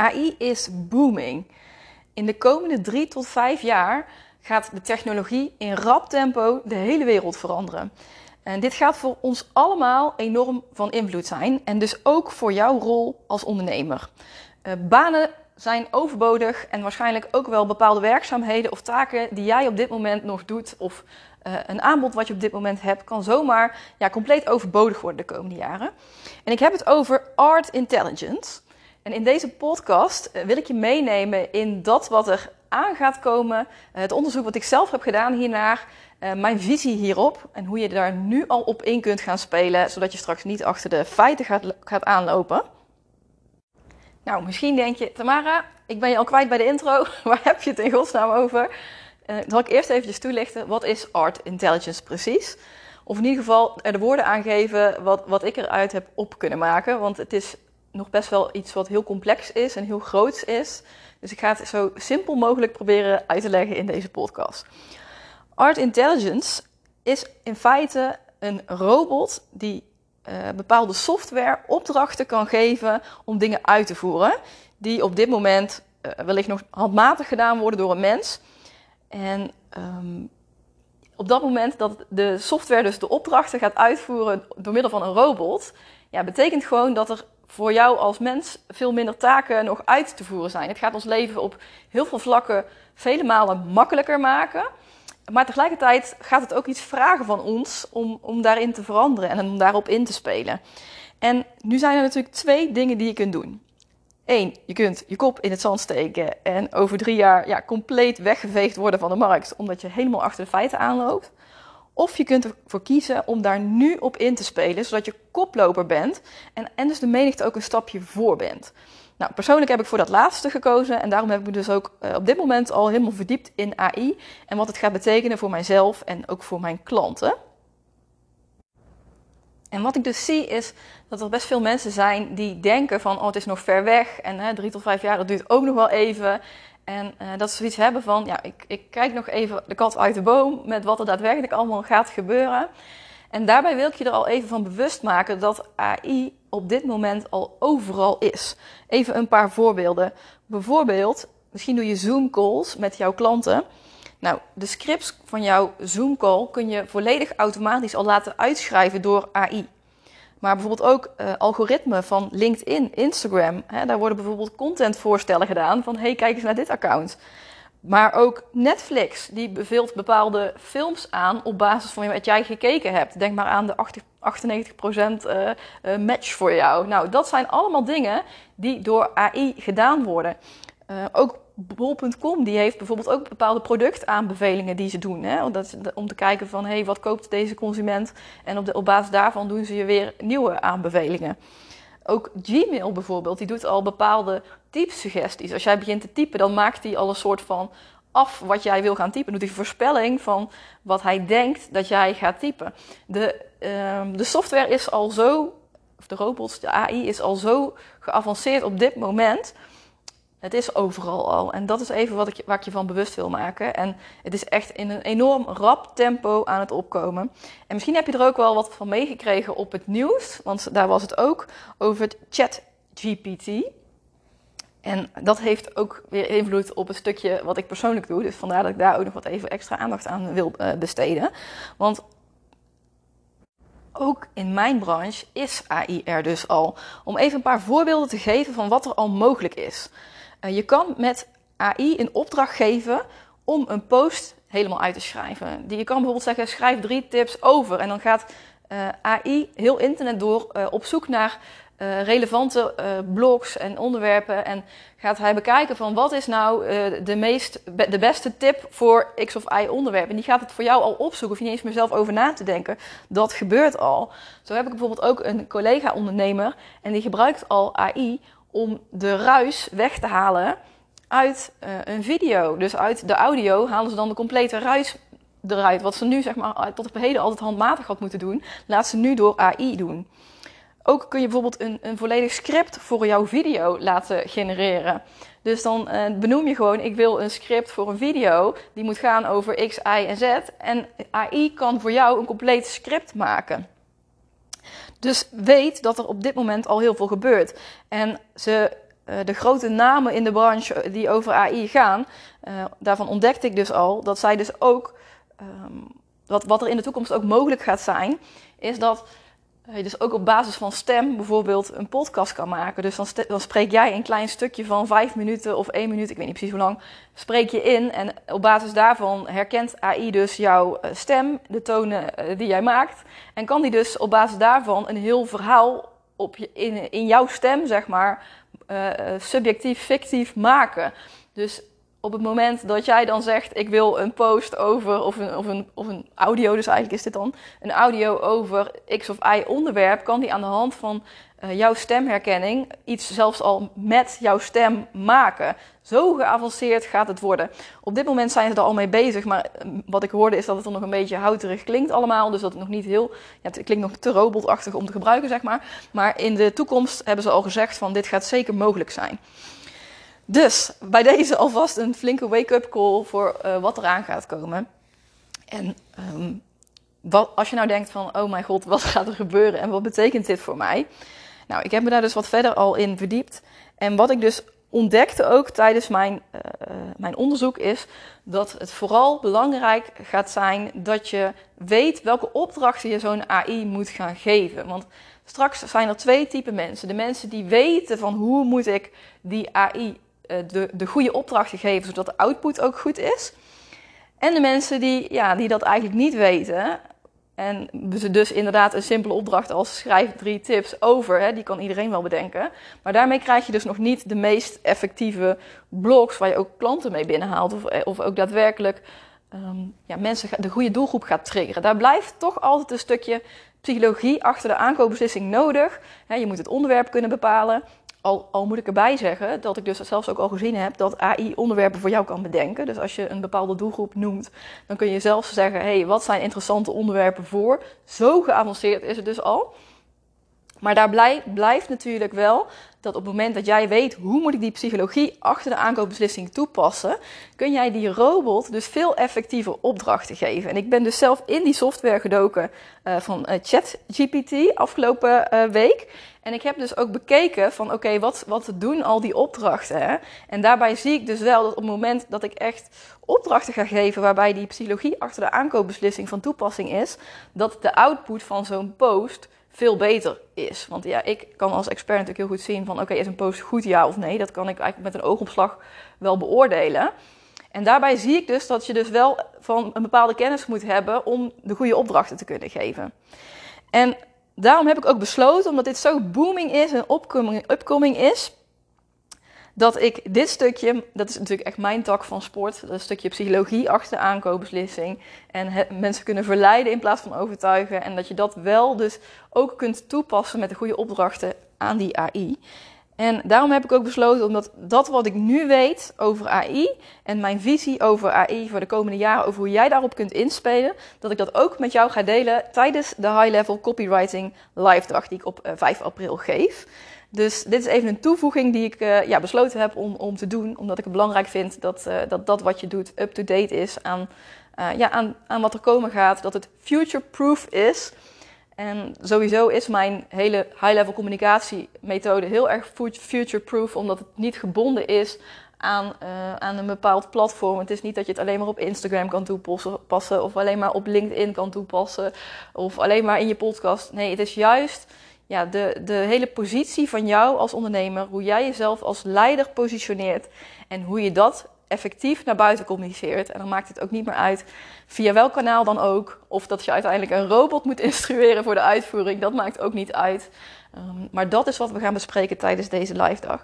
AI is booming. In de komende drie tot vijf jaar gaat de technologie in rap tempo de hele wereld veranderen. En dit gaat voor ons allemaal enorm van invloed zijn. En dus ook voor jouw rol als ondernemer. Uh, banen zijn overbodig en waarschijnlijk ook wel bepaalde werkzaamheden of taken die jij op dit moment nog doet. Of uh, een aanbod wat je op dit moment hebt, kan zomaar ja, compleet overbodig worden de komende jaren. En ik heb het over art intelligence. En in deze podcast eh, wil ik je meenemen in dat wat er aan gaat komen, het onderzoek wat ik zelf heb gedaan hiernaar, uh, mijn visie hierop en hoe je daar nu al op in kunt gaan spelen, zodat je straks niet achter de feiten gaat, gaat aanlopen. Nou, misschien denk je, Tamara, ik ben je al kwijt bij de intro. Waar heb je het in godsnaam over? Dan zal ik eerst eventjes toelichten, wat is art intelligence precies? Of in ieder geval er de woorden aangeven wat, wat ik eruit heb op kunnen maken. Want het is nog best wel iets wat heel complex is en heel groots is. Dus ik ga het zo simpel mogelijk proberen uit te leggen in deze podcast. Art Intelligence is in feite een robot die uh, bepaalde software opdrachten kan geven om dingen uit te voeren. Die op dit moment uh, wellicht nog handmatig gedaan worden door een mens. En um, op dat moment dat de software dus de opdrachten gaat uitvoeren door middel van een robot, ja, betekent gewoon dat er voor jou als mens veel minder taken nog uit te voeren zijn. Het gaat ons leven op heel veel vlakken vele malen makkelijker maken. Maar tegelijkertijd gaat het ook iets vragen van ons om, om daarin te veranderen en om daarop in te spelen. En nu zijn er natuurlijk twee dingen die je kunt doen. Eén, je kunt je kop in het zand steken en over drie jaar ja, compleet weggeveegd worden van de markt, omdat je helemaal achter de feiten aanloopt. Of je kunt ervoor kiezen om daar nu op in te spelen, zodat je koploper bent en, en dus de menigte ook een stapje voor bent. Nou, persoonlijk heb ik voor dat laatste gekozen en daarom heb ik me dus ook uh, op dit moment al helemaal verdiept in AI en wat het gaat betekenen voor mijzelf en ook voor mijn klanten. En wat ik dus zie is dat er best veel mensen zijn die denken van oh het is nog ver weg en hè, drie tot vijf jaar dat duurt ook nog wel even. En uh, dat ze zoiets hebben van ja ik, ik kijk nog even de kat uit de boom met wat er daadwerkelijk allemaal gaat gebeuren. En daarbij wil ik je er al even van bewust maken dat AI op dit moment al overal is. Even een paar voorbeelden. Bijvoorbeeld, misschien doe je Zoom calls met jouw klanten. Nou, de scripts van jouw Zoom call kun je volledig automatisch al laten uitschrijven door AI. Maar bijvoorbeeld ook uh, algoritmen van LinkedIn, Instagram. Hè, daar worden bijvoorbeeld contentvoorstellen gedaan van hey, kijk eens naar dit account. Maar ook Netflix, die beveelt bepaalde films aan op basis van wat jij gekeken hebt. Denk maar aan de 98% uh, uh, match voor jou. Nou, dat zijn allemaal dingen die door AI gedaan worden. Ook Bol.com die heeft bijvoorbeeld ook bepaalde productaanbevelingen die ze doen. Hè? Om te kijken van hey, wat koopt deze consument? En op, de, basis daarvan doen ze je weer nieuwe aanbevelingen. Ook Gmail bijvoorbeeld, die doet al bepaalde typsuggesties. Als jij begint te typen, dan maakt hij al een soort van af wat jij wil gaan typen. Doet hij voorspelling van wat hij denkt dat jij gaat typen. De, uh, de software is al zo, of de robots, de AI is al zo geavanceerd op dit moment het is overal al. En dat is even wat ik, waar ik je van bewust wil maken. En het is echt in een enorm rap tempo aan het opkomen. En misschien heb je er ook wel wat van meegekregen op het nieuws. Want daar was het ook over het ChatGPT. En dat heeft ook weer invloed op een stukje wat ik persoonlijk doe. Dus vandaar dat ik daar ook nog wat even extra aandacht aan wil uh, besteden. Want ook in mijn branche is AI er dus al. Om even een paar voorbeelden te geven van wat er al mogelijk is. Uh, je kan met AI een opdracht geven om een post helemaal uit te schrijven. Die, je kan bijvoorbeeld zeggen: schrijf drie tips over. En dan gaat uh, AI heel internet door uh, op zoek naar relevante blogs en onderwerpen. En gaat hij bekijken van wat is nou de, meest, de beste tip voor X of Y onderwerp. En die gaat het voor jou al opzoeken. Of je niet eens meer zelf over na te denken. Dat gebeurt al. Zo heb ik bijvoorbeeld ook een collega-ondernemer. En die gebruikt al AI om de ruis weg te halen uit uh, een video. Dus uit de audio halen ze dan de complete ruis eruit. Wat ze nu zeg maar tot op heden altijd handmatig had moeten doen, laat ze nu door AI doen. Ook kun je bijvoorbeeld een, een volledig script voor jouw video laten genereren. Dus dan uh, benoem je gewoon, ik wil een script voor een video. Die moet gaan over X, Y en Z. En AI kan voor jou een compleet script maken. Dus weet dat er op dit moment al heel veel gebeurt. En ze de grote namen in de branche die over AI gaan, daarvan ontdekte ik dus al dat zij dus ook, ehm, wat, wat er in de toekomst ook mogelijk gaat zijn, is dat je dus ook op basis van stem bijvoorbeeld een podcast kan maken. Dus dan, spreek jij een klein stukje van vijf minuten of één minuut, ik weet niet precies hoe lang, spreek je in. En op basis daarvan herkent AI dus jouw eh, stem, de tonen eh, die jij maakt. En kan die dus op basis daarvan een heel verhaal op in, in jouw stem, zeg maar, uh, subjectief, fictief maken. Dus op het moment dat jij dan zegt: Ik wil een post over, of een, of, een, of een audio, dus eigenlijk is dit dan een audio over X of Y onderwerp, kan die aan de hand van uh, jouw stemherkenning iets zelfs al met jouw stem maken. Zo geavanceerd gaat het worden. Op dit moment zijn ze er al mee bezig, maar eh, wat ik hoorde is dat het er nog een beetje houterig klinkt allemaal. Dus dat het nog niet heel, ja, het klinkt nog te robotachtig om te gebruiken, zeg maar. Maar in de toekomst hebben ze al gezegd van dit gaat zeker mogelijk zijn. Dus bij deze alvast een flinke wake-up call voor uh, wat eraan gaat komen. En um, wat, als je nou denkt van, oh mijn god, wat gaat er gebeuren en wat betekent dit voor mij? Nou, ik heb me daar dus wat verder al in verdiept. En wat ik dus ontdekte ook tijdens mijn, uh, mijn onderzoek is dat het vooral belangrijk gaat zijn dat je weet welke opdrachten je zo'n AI moet gaan geven. Want straks zijn er twee typen mensen. De mensen die weten van hoe moet ik die AI eh, de, de goede opdrachten geven, zodat de output ook goed is. En de mensen die, ja, die dat eigenlijk niet weten. En dus inderdaad een simpele opdracht als schrijf drie tips over, hè, die kan iedereen wel bedenken. Maar daarmee krijg je dus nog niet de meest effectieve blogs waar je ook klanten mee binnenhaalt. Of, eh, of ook daadwerkelijk um, ja, mensen de goede doelgroep gaat triggeren. Daar blijft toch altijd een stukje psychologie achter de aankoopbeslissing nodig. je moet het onderwerp kunnen bepalen. Al, moet ik erbij zeggen dat ik dus zelfs ook al gezien heb dat AI onderwerpen voor jou kan bedenken. Dus als je een bepaalde doelgroep noemt, dan kun je zelf zeggen: hé, hey, wat zijn interessante onderwerpen voor? Zo geavanceerd is het dus al. Maar daar blijft natuurlijk wel dat op het moment dat jij weet hoe moet ik die psychologie achter de aankoopbeslissing toepassen, kun jij die robot dus veel effectiever opdrachten geven. En ik ben dus zelf in die software gedoken uh, van uh, ChatGPT afgelopen uh, week. En ik heb dus ook bekeken van oké, wat, wat doen al die opdrachten? Hè? En daarbij zie ik dus wel dat op het moment dat ik echt opdrachten ga geven waarbij die psychologie achter de aankoopbeslissing van toepassing is, dat de output van zo'n post veel beter is. Want ja, ik kan als expert natuurlijk heel goed zien van oké, is een post goed ja of nee? Dat kan ik eigenlijk met een oogopslag wel beoordelen. En daarbij zie ik dus dat je dus wel van een bepaalde kennis moet hebben om de goede opdrachten te kunnen geven. En daarom heb ik ook besloten, omdat dit zo booming is en upcoming, upcoming is, dat ik dit stukje, dat is natuurlijk echt mijn tak van sport, dat stukje psychologie achter de aankoopbeslissing en mensen kunnen verleiden in plaats van overtuigen en dat je dat wel dus ook kunt toepassen met de goede opdrachten aan die AI. En daarom heb ik ook besloten, omdat dat wat ik nu weet over AI en mijn visie over AI voor de komende jaren, over hoe jij daarop kunt inspelen, dat ik dat ook met jou ga delen tijdens de High Level Copywriting Live Dag die ik op 5 eh, april geef. Dus dit is even een toevoeging die ik uh, ja, besloten heb om, om te doen, omdat ik het belangrijk vind dat uh, dat, dat wat je doet up-to-date is aan, ja, aan, aan wat er komen gaat, dat het future-proof is. En sowieso is mijn hele high-level communicatiemethode heel erg future-proof, omdat het niet gebonden is aan, aan een bepaald platform. Het is niet dat je het alleen maar op Instagram kan toepassen, of alleen maar op LinkedIn kan toepassen, of alleen maar in je podcast. Nee, het is juist ja, de, de hele positie van jou als ondernemer, hoe jij jezelf als leider positioneert en hoe je dat effectief naar buiten communiceert. En dan maakt het ook niet meer uit via welk kanaal dan ook. Of dat je uiteindelijk een robot moet instrueren voor de uitvoering. Dat maakt ook niet uit. Um, maar dat is wat we gaan bespreken tijdens deze live dag.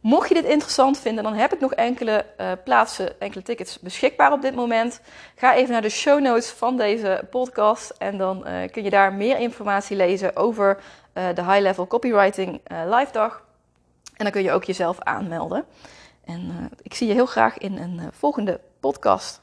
Mocht je dit interessant vinden, dan heb ik nog enkele uh, plaatsen, enkele tickets beschikbaar op dit moment. Ga even naar de show notes van deze podcast en dan uh, kun je daar meer informatie lezen over de High Level Copywriting Live Dag. En dan kun je ook jezelf aanmelden. En uh, ik zie je heel graag in een volgende podcast.